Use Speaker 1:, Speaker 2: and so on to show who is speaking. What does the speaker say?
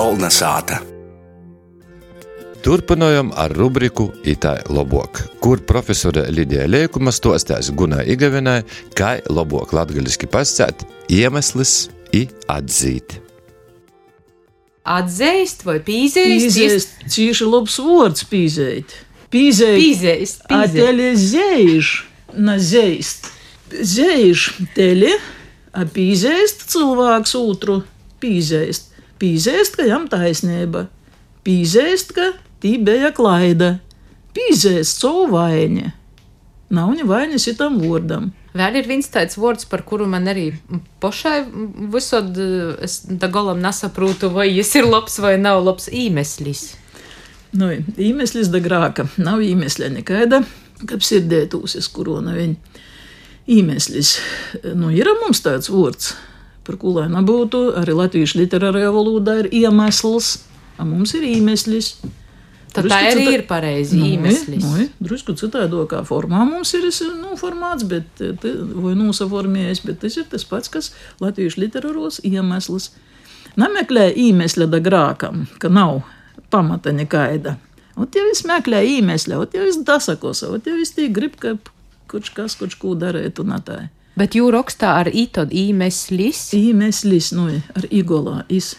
Speaker 1: Kolnesāta.
Speaker 2: Turpinājām ar rubriku Itālijā labāk, kur profesore Lidija Liekuma stostās Gunā Igavinai, kā labāk latgaliski pascēt iemesls i atzīt.
Speaker 3: Atzīst vai pīzēst?
Speaker 4: Pīzēst, cīši labs vārds pīzēt. Pīzēt,
Speaker 3: Pīzēst, pīzēt.
Speaker 4: Atelie zēž, na zēst. Zēž teļi, a pīzēst cilvēks otru pīzēst. Pīzēst, ka jam taisnība. Pīzēst, ka tī bija klaida. Pīzēst savu vaini. Nav viņa vainas itam vārdam.
Speaker 3: Vēl ir viens tāds vārds, par kuru man arī pašai visod eh, es galam nesaprotu, vai tas ir labs vai nav labs īmeslis.
Speaker 4: Nu, īmeslis da grāka. Nav īmesļa nekaida, kāp sirdētūsis, kuru no viņa īmeslis. Nu, ir mums tāds vārds, par ko lai nebūtu, arī latviešu literārajā valodā ir iemesls, a mums ir īmeslis.
Speaker 3: Tad
Speaker 4: Drusku
Speaker 3: tā arī
Speaker 4: cita-
Speaker 3: ir pareizi
Speaker 4: Nu,
Speaker 3: īmeslis.
Speaker 4: Nu, drusku citādākā formā mums ir nu, formāts, bet, vai nosaformējies, bet tas ir tas pats, kas latviešu literāros iemesls. Nemeklē īmesļa da grākam, ka nav pamata nekaida. Ot jau es meklēju iemeslu, ot jau es dasakosa, ot jau es tī grib, ka kurš kas, kurš ko darētu un tā.
Speaker 3: Bet jū rakstā ar itod īmeslis.
Speaker 4: Iemeslis, nu, ar igolā, is